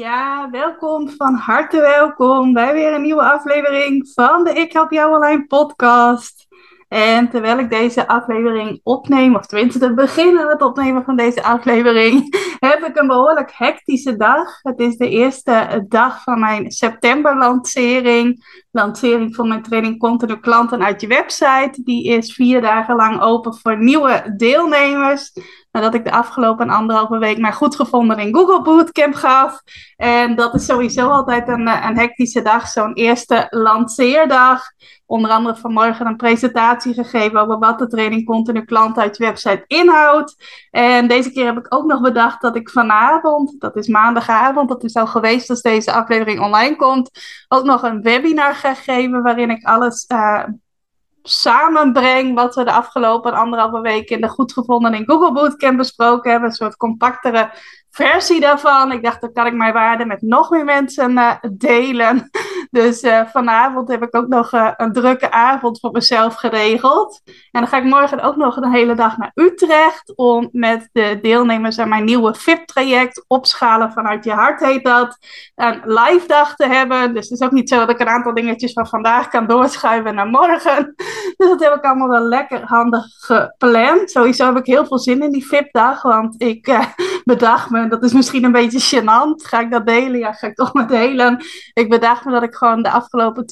Ja, welkom, van harte welkom bij weer een nieuwe aflevering van de Ik Help Jou Online podcast. En terwijl ik deze aflevering opneem, of tenminste te beginnen het opnemen van deze aflevering, heb ik een behoorlijk hectische dag. Het is de eerste dag van mijn september lancering. Van mijn training Continu Klanten uit je website. Die is vier dagen lang open voor nieuwe deelnemers nadat ik de afgelopen anderhalve week mij goed gevonden in Google Bootcamp gaf. En dat is sowieso altijd een, eh, een hectische dag, zo'n eerste lanceerdag. Onder andere vanmorgen een presentatie gegeven over wat de training continu klant uit je website inhoudt. En deze keer heb ik ook nog bedacht dat ik vanavond, dat is maandagavond, dat is al geweest als deze aflevering online komt, ook nog een webinar ga geven waarin ik alles uh, samenbreng wat we de afgelopen anderhalve week in de goed gevonden in Google Bootcamp besproken hebben. Een soort compactere versie daarvan. Ik dacht, dan kan ik mijn waarde met nog meer mensen uh, delen. Dus uh, vanavond heb ik ook nog uh, een drukke avond voor mezelf geregeld. En dan ga ik morgen ook nog een hele dag naar Utrecht om met de deelnemers aan mijn nieuwe VIP-traject opschalen vanuit je hart heet dat. Een live dag te hebben. Dus het is ook niet zo dat ik een aantal dingetjes van vandaag kan doorschuiven naar morgen. Dus dat heb ik allemaal wel lekker handig gepland. Sowieso heb ik heel veel zin in die VIP-dag, want ik bedacht me dat is misschien een beetje gênant. Ga ik dat delen? Ja, ga ik toch maar delen. Ik bedacht me dat ik gewoon de afgelopen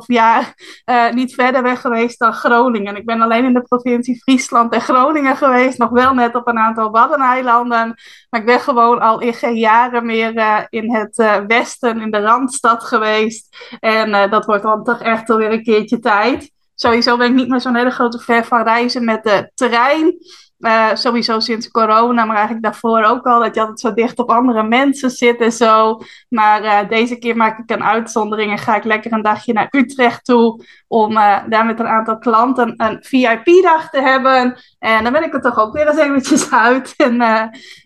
2,5 jaar uh, niet verder ben geweest dan Groningen. Ik ben alleen in de provincie Friesland en Groningen geweest. Nog wel net op een aantal Waddeneilanden. Maar ik ben gewoon al in geen jaren meer uh, in het uh, westen, in de Randstad geweest. En dat wordt dan toch echt alweer een keertje tijd. Sowieso ben ik niet meer zo'n hele grote ver van reizen met de trein. Uh, sowieso sinds corona, maar eigenlijk daarvoor ook al, dat je altijd zo dicht op andere mensen zit en zo. Maar uh, deze keer maak ik een uitzondering en ga ik lekker een dagje naar Utrecht toe om uh, daar met een aantal klanten een VIP-dag te hebben. En dan ben ik er toch ook weer eens eventjes uit. En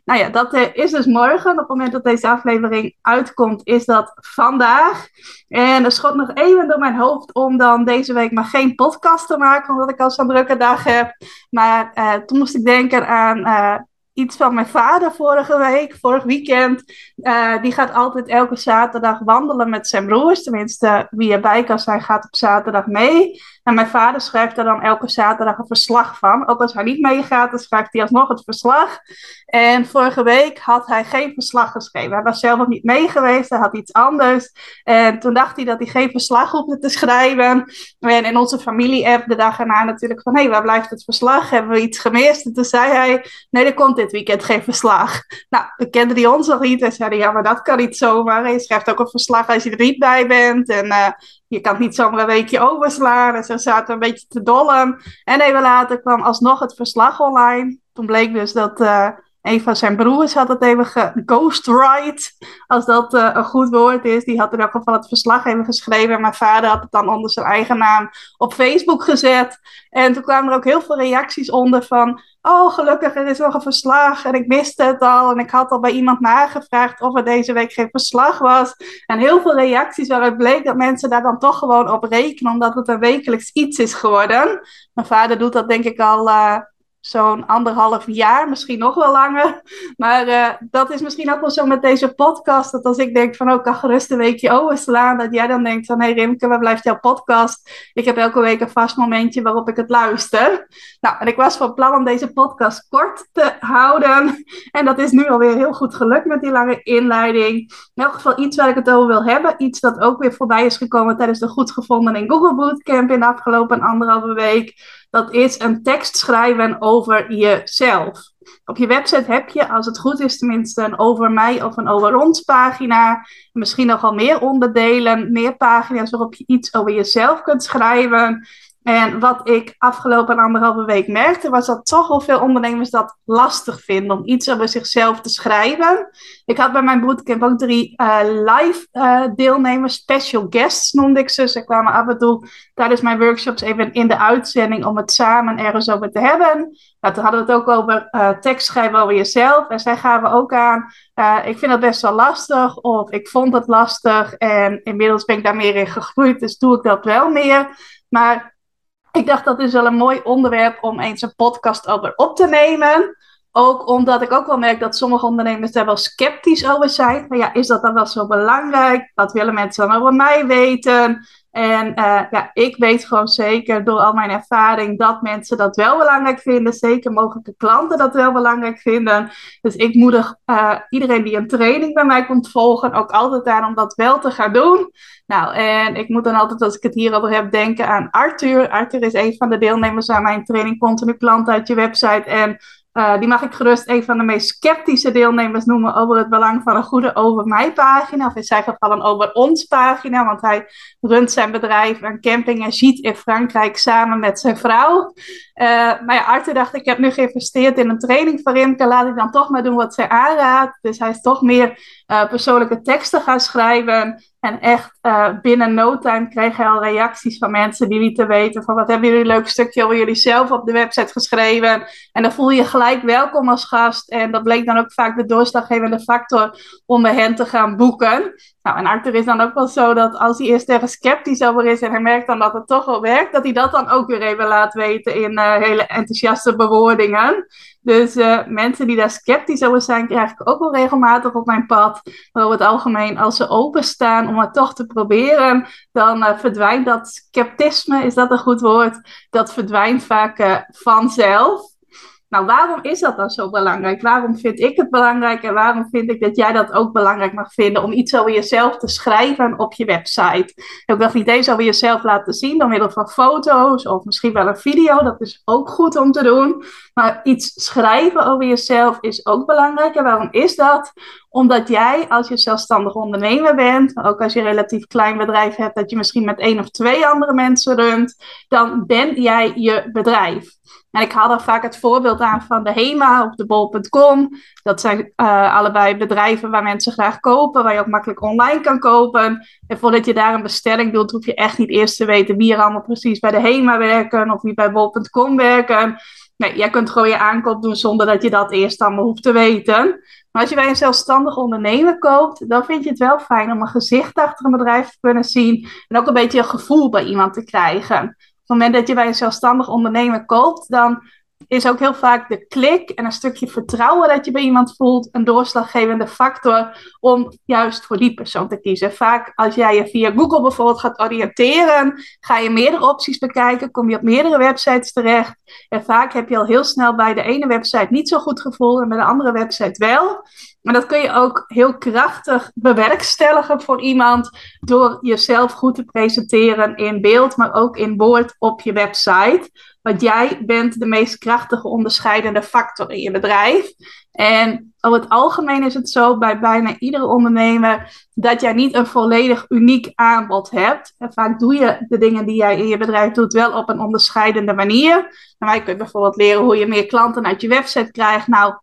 nou ja, dat is dus morgen. Op het moment dat deze aflevering uitkomt, is dat vandaag. En er schot nog even door mijn hoofd om dan deze week maar geen podcast te maken, omdat ik al zo'n drukke dag heb. Maar toen moest ik denken aan uh, iets van mijn vader vorige week, vorig weekend. Uh, die gaat altijd elke zaterdag wandelen met zijn broers. Tenminste, wie erbij kan zijn, gaat op zaterdag mee. En mijn vader schrijft er dan elke zaterdag een verslag van. Ook als hij niet meegaat, dan schrijft hij alsnog het verslag. En vorige week had hij geen verslag geschreven. Hij was zelf nog niet mee geweest, hij had iets anders. En toen dacht hij dat hij geen verslag hoefde te schrijven. En in onze familie-app de dag erna natuurlijk van... hé, hey, waar blijft het verslag? Hebben we iets gemist? En toen zei hij, nee, er komt dit weekend geen verslag. Nou, we kenden die ons nog niet. En zeiden, ja, maar dat kan niet zomaar. Je schrijft ook een verslag als je er niet bij bent. En uh, je kan niet zomaar een weekje overslaan. En zo zaten een beetje te dollen. En even later kwam alsnog het verslag online. Toen bleek dus dat... Uh, een van zijn broers had het even geghostwrite, als dat uh, een goed woord is. Die had in elk geval het verslag even geschreven. En mijn vader had het dan onder zijn eigen naam op Facebook gezet. En toen kwamen er ook heel veel reacties onder van... Oh, gelukkig, er is nog een verslag. En ik miste het al. En ik had al bij iemand nagevraagd of er deze week geen verslag was. En heel veel reacties waaruit bleek dat mensen daar dan toch gewoon op rekenen. Omdat het een wekelijks iets is geworden. Mijn vader doet dat denk ik al... Uh, zo'n anderhalf jaar, misschien nog wel langer. Maar uh, dat is misschien ook wel zo met deze podcast. Dat als ik denk van, oh, kan gerust een weekje overslaan. Dat jij dan denkt van, hé hey Rimke, waar blijft jouw podcast? Ik heb elke week een vast momentje waarop ik het luister. Nou, en ik was van plan om deze podcast kort te houden. En dat is nu alweer heel goed gelukt met die lange inleiding. In elk geval iets waar ik het over wil hebben. Iets dat ook weer voorbij is gekomen tijdens de goed gevonden in Google Bootcamp in de afgelopen anderhalve week. Dat is een tekst schrijven over jezelf. Op je website heb je, als het goed is, tenminste een over mij of een over ons pagina. Misschien nogal meer onderdelen, meer pagina's waarop je iets over jezelf kunt schrijven. En wat ik afgelopen anderhalve week merkte, was dat toch wel veel ondernemers dat lastig vinden om iets over zichzelf te schrijven. Ik had bij mijn bootcamp ook drie uh, live uh, deelnemers, special guests noemde ik ze. Ze kwamen af en toe tijdens mijn workshops even in de uitzending om het samen ergens over te hebben. Nou, toen hadden we het ook over uh, tekst schrijven over jezelf. En zij gaven ook aan, ik vind dat best wel lastig of ik vond het lastig. En inmiddels ben ik daar meer in gegroeid, dus doe ik dat wel meer. Maar ik dacht dat is wel een mooi onderwerp om eens een podcast over op te nemen. Ook omdat ik ook wel merk dat sommige ondernemers daar wel sceptisch over zijn. Maar ja, is dat dan wel zo belangrijk? Wat willen mensen dan over mij weten? En uh, ja, ik weet gewoon zeker door al mijn ervaring dat mensen dat wel belangrijk vinden. Zeker mogelijke klanten dat wel belangrijk vinden. Dus ik moedig uh, iedereen die een training bij mij komt volgen ook altijd aan om dat wel te gaan doen. Nou, en ik moet dan altijd, als ik het hierover heb, denken aan Arthur. Arthur is een van de deelnemers aan mijn training Continu Klant uit je website. En uh, die mag ik gerust een van de meest sceptische deelnemers noemen over het belang van een goede over mij pagina. Of in zijn geval een over ons pagina. Want hij runt zijn bedrijf, een camping en ziet in Frankrijk samen met zijn vrouw. Uh, maar ja, dacht, ik heb nu geïnvesteerd in een training voor Rimke. Laat ik dan toch maar doen wat zij aanraadt. Dus hij is toch meer uh, persoonlijke teksten gaan schrijven. En echt uh, binnen no time kreeg hij al reacties van mensen die lieten weten van wat hebben jullie een leuk stukje over jullie zelf op de website geschreven. En dan voel je je gelijk welkom als gast. En dat bleek dan ook vaak de doorslaggevende factor om bij hen te gaan boeken. Nou, en Arthur is dan ook wel zo dat als hij eerst ergens sceptisch over is en hij merkt dan dat het toch wel werkt, dat hij dat dan ook weer even laat weten in uh, hele enthousiaste bewoordingen. Dus uh, mensen die daar sceptisch over zijn, krijg ik ook wel regelmatig op mijn pad. Maar over het algemeen, als ze openstaan om het toch te proberen, dan uh, verdwijnt dat sceptisme, is dat een goed woord? Dat verdwijnt vaak vanzelf. Nou, waarom is dat dan zo belangrijk? Waarom vind ik het belangrijk en waarom vind ik dat jij dat ook belangrijk mag vinden om iets over jezelf te schrijven op je website? Ik wil niet eens over jezelf laten zien door middel van foto's of misschien wel een video. Dat is ook goed om te doen. Maar iets schrijven over jezelf is ook belangrijk. En waarom is dat? Omdat jij, als je zelfstandig ondernemer bent, ook als je een relatief klein bedrijf hebt, dat je misschien met één of twee andere mensen runt, dan ben jij je bedrijf. En ik haal er vaak het voorbeeld aan van de HEMA of de bol.com. Dat zijn uh, allebei bedrijven waar mensen graag kopen, waar je ook makkelijk online kan kopen. En voordat je daar een bestelling doet, hoef je echt niet eerst te weten wie er allemaal precies bij de HEMA werken of wie bij bol.com werken. Nee, jij kunt gewoon je aankoop doen zonder dat je dat eerst allemaal hoeft te weten. Maar als je bij een zelfstandig ondernemer koopt, dan vind je het wel fijn om een gezicht achter een bedrijf te kunnen zien. En ook een beetje een gevoel bij iemand te krijgen het moment dat je bij een zelfstandig ondernemer koopt, dan is ook heel vaak de klik en een stukje vertrouwen dat je bij iemand voelt een doorslaggevende factor om juist voor die persoon te kiezen. Vaak als jij je via Google bijvoorbeeld gaat oriënteren, ga je meerdere opties bekijken, kom je op meerdere websites terecht. En vaak heb je al heel snel bij de ene website niet zo goed gevoel en bij de andere website wel. Maar dat kun je ook heel krachtig bewerkstelligen voor iemand door jezelf goed te presenteren in beeld, maar ook in woord op je website. Want jij bent de meest krachtige onderscheidende factor in je bedrijf. En over het algemeen is het zo bij bijna iedere ondernemer dat jij niet een volledig uniek aanbod hebt. En vaak doe je de dingen die jij in je bedrijf doet wel op een onderscheidende manier. Je kunt bijvoorbeeld leren hoe je meer klanten uit je website krijgt. Nou,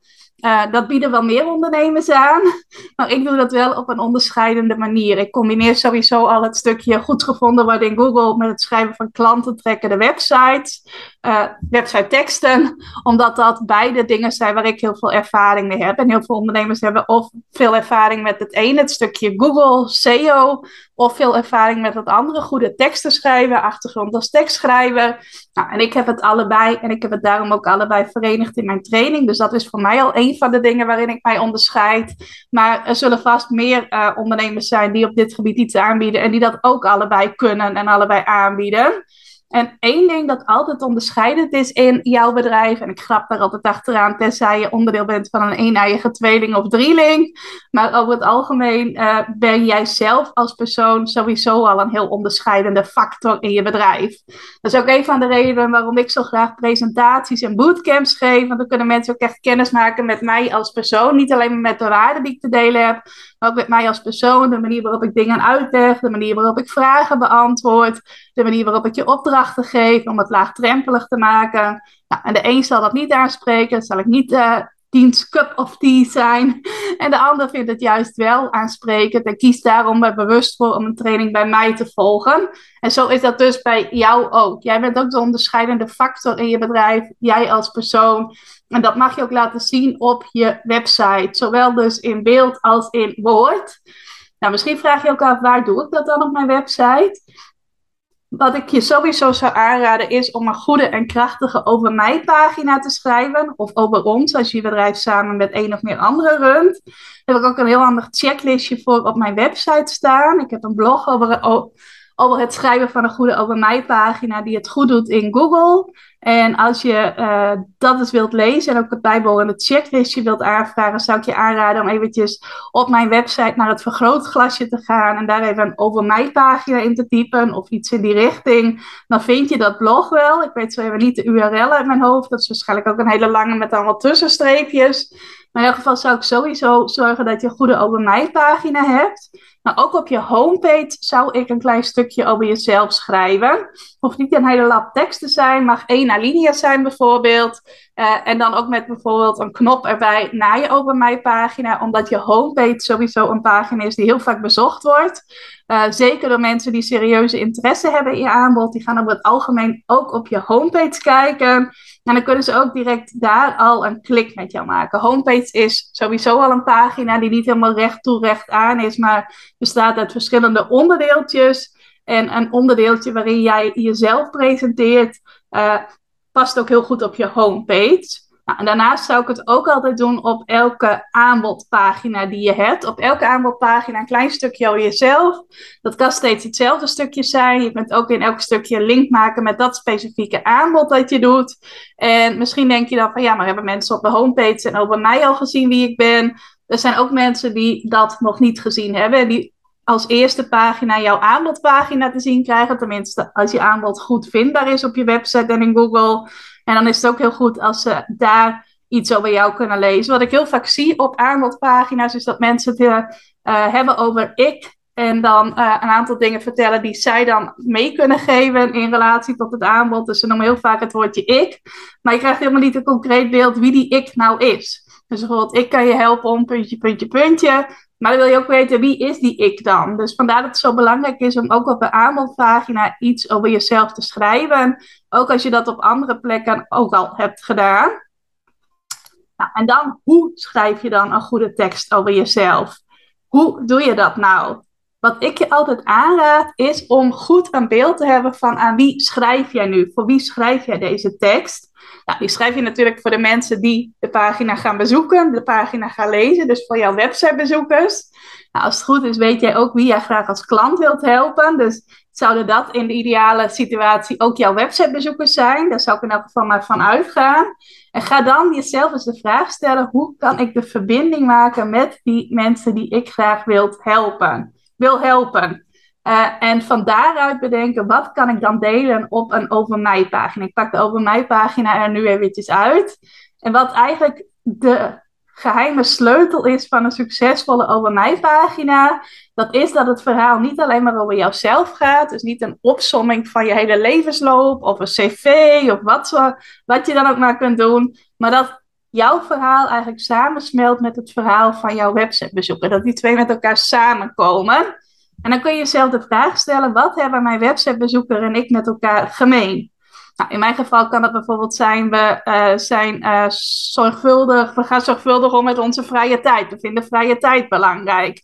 uh, dat bieden wel meer ondernemers aan. Maar ik doe dat wel op een onderscheidende manier. Ik combineer sowieso al het stukje goed gevonden worden in Google met het schrijven van klantentrekkende websites, uh, website teksten. Omdat dat beide dingen zijn waar ik heel veel ervaring mee heb. En heel veel ondernemers hebben of veel ervaring met het ene, het stukje Google, SEO, of veel ervaring met het andere, goede teksten schrijven, achtergrond als tekstschrijver. Nou, en ik heb het allebei en ik heb het daarom ook allebei verenigd in mijn training. Dus dat is voor mij al van de dingen waarin ik mij onderscheid. Maar er zullen vast meer uh, ondernemers zijn die op dit gebied iets aanbieden en die dat ook allebei kunnen en allebei aanbieden. En één ding dat altijd onderscheidend is in jouw bedrijf, en ik grap daar altijd achteraan, tenzij je onderdeel bent van een een-eigen tweeling of drieling. Maar over het algemeen uh, ben jij zelf als persoon sowieso al een heel onderscheidende factor in je bedrijf. Dat is ook een van de redenen waarom ik zo graag presentaties en bootcamps geef. Want dan kunnen mensen ook echt kennis maken met mij als persoon. Niet alleen met de waarde die ik te delen heb, ook met mij als persoon, de manier waarop ik dingen uitleg, de manier waarop ik vragen beantwoord, de manier waarop ik je opdracht te geven, om het laagdrempelig te maken. Nou, en de een zal dat niet aanspreken, zal ik niet uh, diens cup of tea zijn. En de ander vindt het juist wel aansprekend en kiest daarom er bewust voor om een training bij mij te volgen. En zo is dat dus bij jou ook. Jij bent ook de onderscheidende factor in je bedrijf, jij als persoon. En dat mag je ook laten zien op je website, zowel dus in beeld als in woord. Nou, misschien vraag je ook af, waar doe ik dat dan op mijn website? Wat ik je sowieso zou aanraden is om een goede en krachtige over mij pagina te schrijven. Of over ons, als je bedrijf samen met één of meer anderen runt. Daar heb ik ook een heel handig checklistje voor op mijn website staan. Ik heb een blog over, over het schrijven van een goede over mij pagina die het goed doet in Google. En als je uh, dat eens wilt lezen en ook het bijbehorende checklistje wilt aanvragen, zou ik je aanraden om eventjes op mijn website naar het vergrootglasje te gaan en daar even een over mij pagina in te typen of iets in die richting. Dan vind je dat blog wel. Ik weet zo even niet de URL uit mijn hoofd. Dat is waarschijnlijk ook een hele lange met allemaal tussenstreepjes. Maar in elk geval zou ik sowieso zorgen dat je een goede over mij pagina hebt. Maar ook op je homepage zou ik een klein stukje over jezelf schrijven. Hoeft niet een hele lap tekst te zijn, mag één alinea zijn bijvoorbeeld. Uh, en dan ook met bijvoorbeeld een knop erbij naar je Over Mij pagina, omdat je homepage sowieso een pagina is die heel vaak bezocht wordt. Uh, zeker door mensen die serieuze interesse hebben in je aanbod. Die gaan over het algemeen ook op je homepage kijken. En dan kunnen ze ook direct daar al een klik met jou maken. Homepage is sowieso al een pagina die niet helemaal recht toe recht aan is, maar bestaat uit verschillende onderdeeltjes. En een onderdeeltje waarin jij jezelf presenteert, uh, past ook heel goed op je homepage. Nou, en daarnaast zou ik het ook altijd doen op elke aanbodpagina die je hebt. Op elke aanbodpagina een klein stukje over jezelf. Dat kan steeds hetzelfde stukje zijn. Je kunt ook in elk stukje een link maken met dat specifieke aanbod dat je doet. En misschien denk je dan van ja, maar hebben mensen op de homepage en over mij al gezien wie ik ben? Er zijn ook mensen die dat nog niet gezien hebben. Die als eerste pagina jouw aanbodpagina te zien krijgen. Tenminste, als je aanbod goed vindbaar is op je website en in Google. En dan is het ook heel goed als ze daar iets over jou kunnen lezen. Wat ik heel vaak zie op aanbodpagina's is dat mensen het uh, hebben over ik. En dan uh, een aantal dingen vertellen die zij dan mee kunnen geven in relatie tot het aanbod. Dus ze noemen heel vaak het woordje ik. Maar je krijgt helemaal niet een concreet beeld wie die ik nou is. Dus bijvoorbeeld, ik kan je helpen om puntje, puntje, puntje. Maar dan wil je ook weten, wie is die ik dan? Dus vandaar dat het zo belangrijk is om ook op een aanbodpagina iets over jezelf te schrijven. Ook als je dat op andere plekken ook al hebt gedaan. Nou, en dan, hoe schrijf je dan een goede tekst over jezelf? Hoe doe je dat nou? Wat ik je altijd aanraad is om goed een beeld te hebben van aan wie schrijf jij nu? Voor wie schrijf jij deze tekst? Nou, die schrijf je natuurlijk voor de mensen die de pagina gaan bezoeken, de pagina gaan lezen, dus voor jouw websitebezoekers. Nou, als het goed is, weet jij ook wie jij graag als klant wilt helpen. Dus zouden dat in de ideale situatie ook jouw websitebezoekers zijn? Daar zou ik in elk geval maar van uitgaan. En ga dan jezelf eens de vraag stellen: hoe kan ik de verbinding maken met die mensen die ik graag wil helpen? Wil helpen. Uh, en van daaruit bedenken, wat kan ik dan delen op een over mij pagina? Ik pak de over mij pagina er nu eventjes uit. En wat eigenlijk de geheime sleutel is van een succesvolle over mij pagina, dat is dat het verhaal niet alleen maar over jouzelf gaat. Dus niet een opsomming van je hele levensloop of een cv of wat, wat je dan ook maar kunt doen. Maar dat jouw verhaal eigenlijk samensmelt met het verhaal van jouw websitebezoeker. Dat die twee met elkaar samenkomen. En dan kun je jezelf de vraag stellen: wat hebben mijn websitebezoeker en ik met elkaar gemeen? Nou, in mijn geval kan het bijvoorbeeld zijn: we uh, zijn uh, zorgvuldig, we gaan zorgvuldig om met onze vrije tijd. We vinden vrije tijd belangrijk.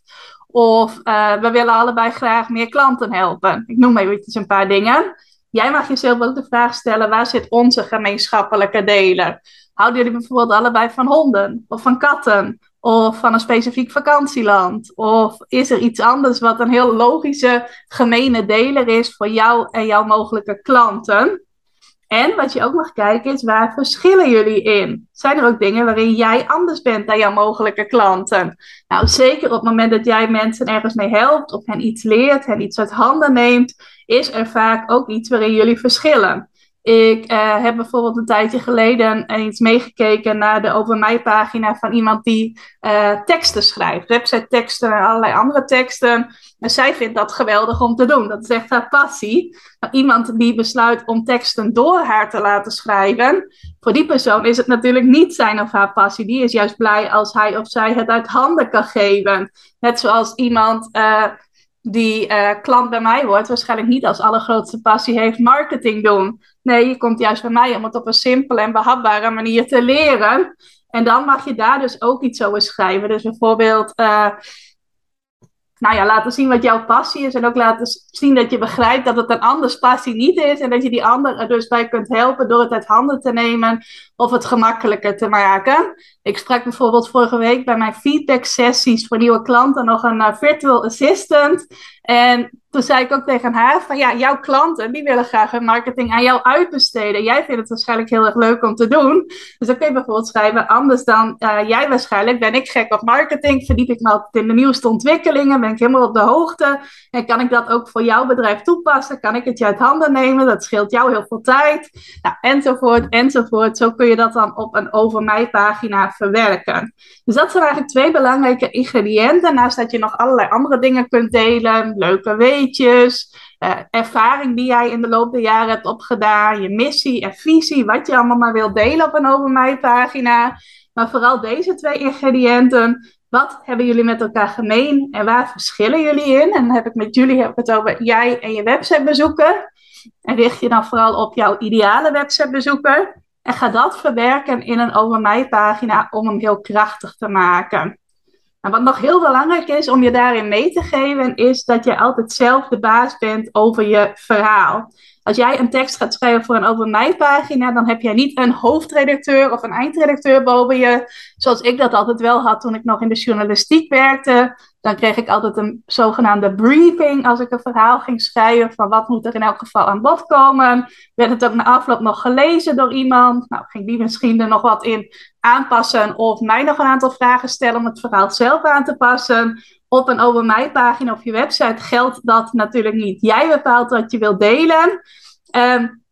Of uh, we willen allebei graag meer klanten helpen. Ik noem eventjes een paar dingen. Jij mag jezelf ook de vraag stellen: waar zit onze gemeenschappelijke deler? Houden jullie bijvoorbeeld allebei van honden of van katten? Of van een specifiek vakantieland? Of is er iets anders wat een heel logische gemene deler is voor jou en jouw mogelijke klanten? En wat je ook mag kijken is, waar verschillen jullie in? Zijn er ook dingen waarin jij anders bent dan jouw mogelijke klanten? Nou, zeker op het moment dat jij mensen ergens mee helpt, of hen iets leert, hen iets uit handen neemt, is er vaak ook iets waarin jullie verschillen. Ik uh, heb bijvoorbeeld een tijdje geleden iets meegekeken naar de Over Mij pagina van iemand die uh, teksten schrijft. Website teksten en allerlei andere teksten. En zij vindt dat geweldig om te doen. Dat is echt haar passie. Maar iemand die besluit om teksten door haar te laten schrijven. Voor die persoon is het natuurlijk niet zijn of haar passie. Die is juist blij als hij of zij het uit handen kan geven. Net zoals iemand... Uh, die uh, klant bij mij wordt, waarschijnlijk niet als allergrootste passie heeft marketing doen. Nee, je komt juist bij mij om het op een simpele en behapbare manier te leren. En dan mag je daar dus ook iets over schrijven. Dus bijvoorbeeld, uh, nou ja, laten zien wat jouw passie is. En ook laten zien dat je begrijpt dat het een anders passie niet is. En dat je die ander er dus bij kunt helpen door het uit handen te nemen of het gemakkelijker te maken. Ik sprak bijvoorbeeld vorige week bij mijn feedback sessies voor nieuwe klanten nog een uh, virtual assistant. En toen zei ik ook tegen haar van ja, jouw klanten die willen graag hun marketing aan jou uitbesteden. Jij vindt het waarschijnlijk heel erg leuk om te doen. Dus dan kun je bijvoorbeeld schrijven, anders dan uh, jij waarschijnlijk ben ik gek op marketing, verdiep ik me altijd in de nieuwste ontwikkelingen, ben ik helemaal op de hoogte. En kan ik dat ook voor jouw bedrijf toepassen? Kan ik het je uit handen nemen? Dat scheelt jou heel veel tijd. Nou, enzovoort, enzovoort. Zo kun je dat dan op een over mij pagina verwerken. Dus dat zijn eigenlijk twee belangrijke ingrediënten. Naast dat je nog allerlei andere dingen kunt delen, leuke uh, ervaring die jij in de loop der jaren hebt opgedaan, je missie en visie, wat je allemaal maar wilt delen op een over mij pagina. Maar vooral deze twee ingrediënten. Wat hebben jullie met elkaar gemeen en waar verschillen jullie in? En dan heb ik met jullie heb het over jij en je websitebezoeker. En richt je dan vooral op jouw ideale websitebezoeker. En ga dat verwerken in een over mij pagina om hem heel krachtig te maken. En wat nog heel belangrijk is om je daarin mee te geven, is dat je altijd zelf de baas bent over je verhaal. Als jij een tekst gaat schrijven voor een over pagina, dan heb jij niet een hoofdredacteur of een eindredacteur boven je, zoals ik dat altijd wel had toen ik nog in de journalistiek werkte. Dan kreeg ik altijd een zogenaamde briefing als ik een verhaal ging schrijven van wat moet er in elk geval aan bod komen. Werd het ook na afloop nog gelezen door iemand? Nou, ging die misschien er nog wat in aanpassen of mij nog een aantal vragen stellen om het verhaal zelf aan te passen. Op een over mij pagina of je website geldt dat natuurlijk niet. Jij bepaalt wat je wilt delen. Um,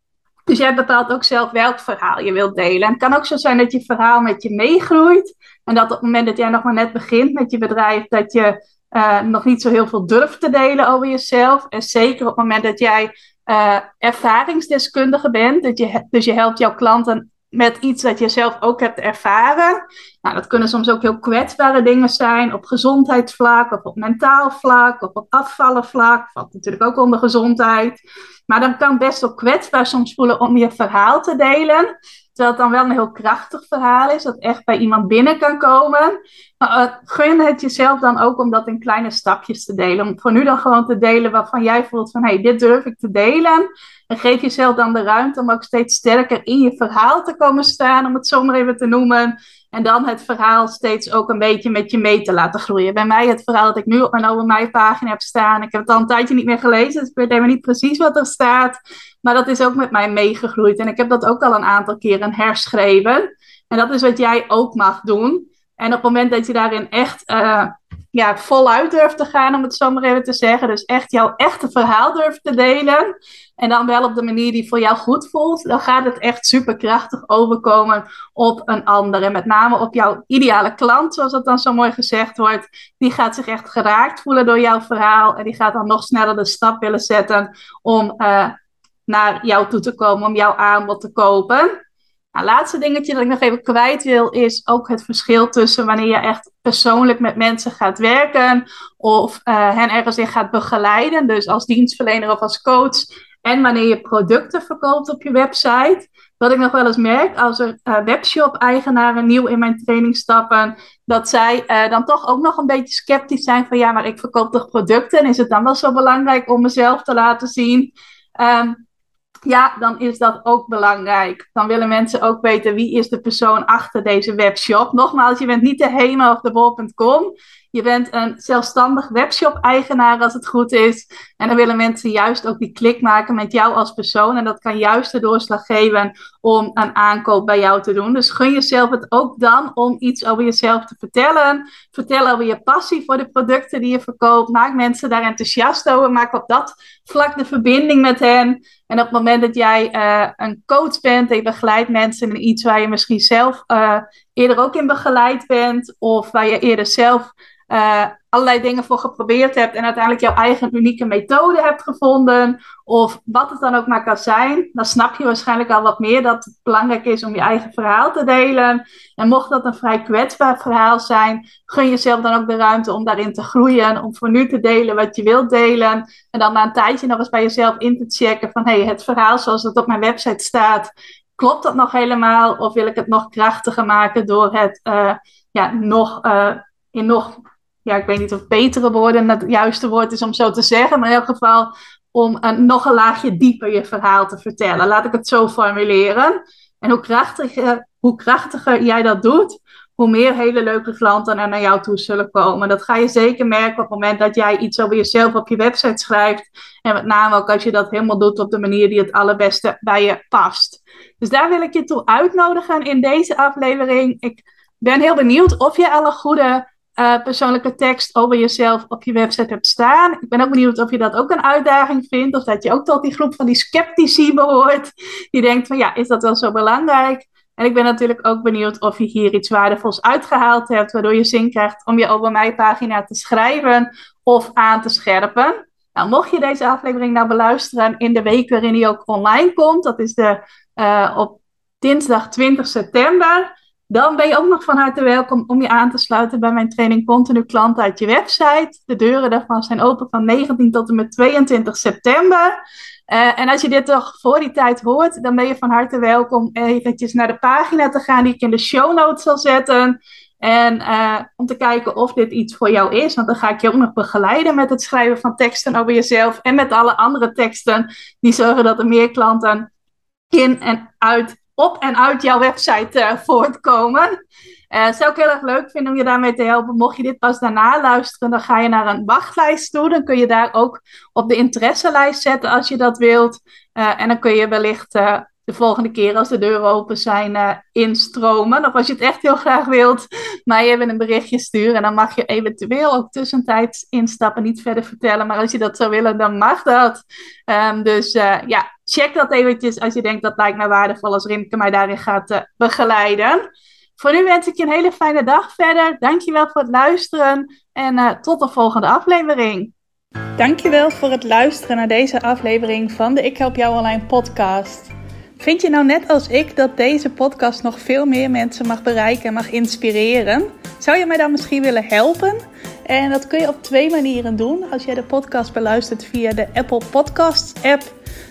dus jij bepaalt ook zelf welk verhaal je wilt delen. En het kan ook zo zijn dat je verhaal met je meegroeit. En dat op het moment dat jij nog maar net begint met je bedrijf, dat je uh, nog niet zo heel veel durft te delen over jezelf. En zeker op het moment dat jij uh, ervaringsdeskundige bent, dat je, dus je helpt jouw klanten met iets dat je zelf ook hebt ervaren. Nou, dat kunnen soms ook heel kwetsbare dingen zijn, op gezondheidsvlak, of op mentaal vlak, of op afvallen vlak, valt natuurlijk ook onder gezondheid. Maar dan kan best wel kwetsbaar soms voelen om je verhaal te delen. Terwijl het dan wel een heel krachtig verhaal is, dat echt bij iemand binnen kan komen. Maar uh, gun het jezelf dan ook om dat in kleine stapjes te delen. Om voor nu dan gewoon te delen waarvan jij voelt van, hé, hey, dit durf ik te delen. En geef jezelf dan de ruimte om ook steeds sterker in je verhaal te komen staan, om het zo maar even te noemen. En dan het verhaal steeds ook een beetje met je mee te laten groeien. Bij mij het verhaal dat ik nu op mijn Over Mij pagina heb staan. Ik heb het al een tijdje niet meer gelezen, dus ik weet helemaal niet precies wat er staat. Maar dat is ook met mij meegegroeid. En ik heb dat ook al een aantal keren herschreven. En dat is wat jij ook mag doen. En op het moment dat je daarin echt uh, ja, voluit durft te gaan, om het zo maar even te zeggen. Dus echt jouw echte verhaal durft te delen. En dan wel op de manier die voor jou goed voelt. Dan gaat het echt superkrachtig overkomen op een ander. En met name op jouw ideale klant, zoals dat dan zo mooi gezegd wordt. Die gaat zich echt geraakt voelen door jouw verhaal. En die gaat dan nog sneller de stap willen zetten om uh, naar jou toe te komen, om jouw aanbod te kopen. Nou, laatste dingetje dat ik nog even kwijt wil, is ook het verschil tussen wanneer je echt persoonlijk met mensen gaat werken of uh, hen ergens in gaat begeleiden, dus als dienstverlener of als coach, en wanneer je producten verkoopt op je website. Wat ik nog wel eens merk als er uh, webshop-eigenaren nieuw in mijn training stappen, dat zij uh, dan toch ook nog een beetje sceptisch zijn van ja, maar ik verkoop toch producten en is het dan wel zo belangrijk om mezelf te laten zien? Um, ja, dan is dat ook belangrijk. Dan willen mensen ook weten wie is de persoon achter deze webshop. Nogmaals, je bent niet de HEMA of de bol.com. Je bent een zelfstandig webshop-eigenaar als het goed is. En dan willen mensen juist ook die klik maken met jou als persoon. En dat kan juist de doorslag geven om een aankoop bij jou te doen. Dus gun jezelf het ook dan om iets over jezelf te vertellen. Vertel over je passie voor de producten die je verkoopt. Maak mensen daar enthousiast over. Maak op dat vlak de verbinding met hen. En op het moment dat jij uh, een coach bent en je begeleidt mensen in iets waar je misschien zelf uh, eerder ook in begeleid bent, of waar je eerder zelf uh, allerlei dingen voor geprobeerd hebt en uiteindelijk jouw eigen unieke methode hebt gevonden, of wat het dan ook maar kan zijn, dan snap je waarschijnlijk al wat meer dat het belangrijk is om je eigen verhaal te delen. En mocht dat een vrij kwetsbaar verhaal zijn, gun jezelf dan ook de ruimte om daarin te groeien, om voor nu te delen wat je wilt delen. En dan na een tijdje nog eens bij jezelf in te checken van hey, het verhaal zoals het op mijn website staat, klopt dat nog helemaal? Of wil ik het nog krachtiger maken door het uh, ja, nog, uh, in nog ja, ik weet niet of betere woorden het juiste woord is om zo te zeggen, maar in elk geval om een, nog een laagje dieper je verhaal te vertellen. Laat ik het zo formuleren. En hoe krachtiger, hoe krachtiger jij dat doet, hoe meer hele leuke klanten er naar jou toe zullen komen. Dat ga je zeker merken op het moment dat jij iets over jezelf op je website schrijft. En met name ook als je dat helemaal doet op de manier die het allerbeste bij je past. Dus daar wil ik je toe uitnodigen in deze aflevering. Ik ben heel benieuwd of je alle goede uh, persoonlijke tekst over jezelf op je website hebt staan. Ik ben ook benieuwd of je dat ook een uitdaging vindt, of dat je ook tot die groep van die sceptici behoort, die denkt van ja, is dat wel zo belangrijk? En ik ben natuurlijk ook benieuwd of je hier iets waardevols uitgehaald hebt, waardoor je zin krijgt om je over mijn pagina te schrijven of aan te scherpen. Nou, mocht je deze aflevering nou beluisteren in de week waarin die ook online komt, dat is de, uh, op dinsdag 20 september, dan ben je ook nog van harte welkom om je aan te sluiten bij mijn training Continu Klant uit je website. De deuren daarvan zijn open van 19 tot en met 22 september. Uh, en als je dit toch voor die tijd hoort, dan ben je van harte welkom eventjes naar de pagina te gaan die ik in de show notes zal zetten. En uh, om te kijken of dit iets voor jou is. Want dan ga ik je ook nog begeleiden met het schrijven van teksten over jezelf. En met alle andere teksten die zorgen dat er meer klanten in en uit op en uit jouw website uh, voortkomen. Uh, zou ik heel erg leuk vinden om je daarmee te helpen. Mocht je dit pas daarna luisteren, dan ga je naar een wachtlijst toe. Dan kun je daar ook op de interesselijst zetten als je dat wilt. Uh, en dan kun je wellicht de volgende keer als de deuren open zijn instromen. Of als je het echt heel graag wilt, je even een berichtje sturen. En dan mag je eventueel ook tussentijds instappen, niet verder vertellen. Maar als je dat zou willen, dan mag dat. Um, dus ja, check dat eventjes als je denkt dat lijkt mij waardevol als Rimke mij daarin gaat begeleiden. Voor nu wens ik je een hele fijne dag verder. Dankjewel voor het luisteren en uh, tot de volgende aflevering. Dankjewel voor het luisteren naar deze aflevering van de Ik Help Jou Online podcast. Vind je nou net als ik dat deze podcast nog veel meer mensen mag bereiken en mag inspireren? Zou je mij dan misschien willen helpen? En dat kun je op twee manieren doen. Als jij de podcast beluistert via de Apple Podcasts app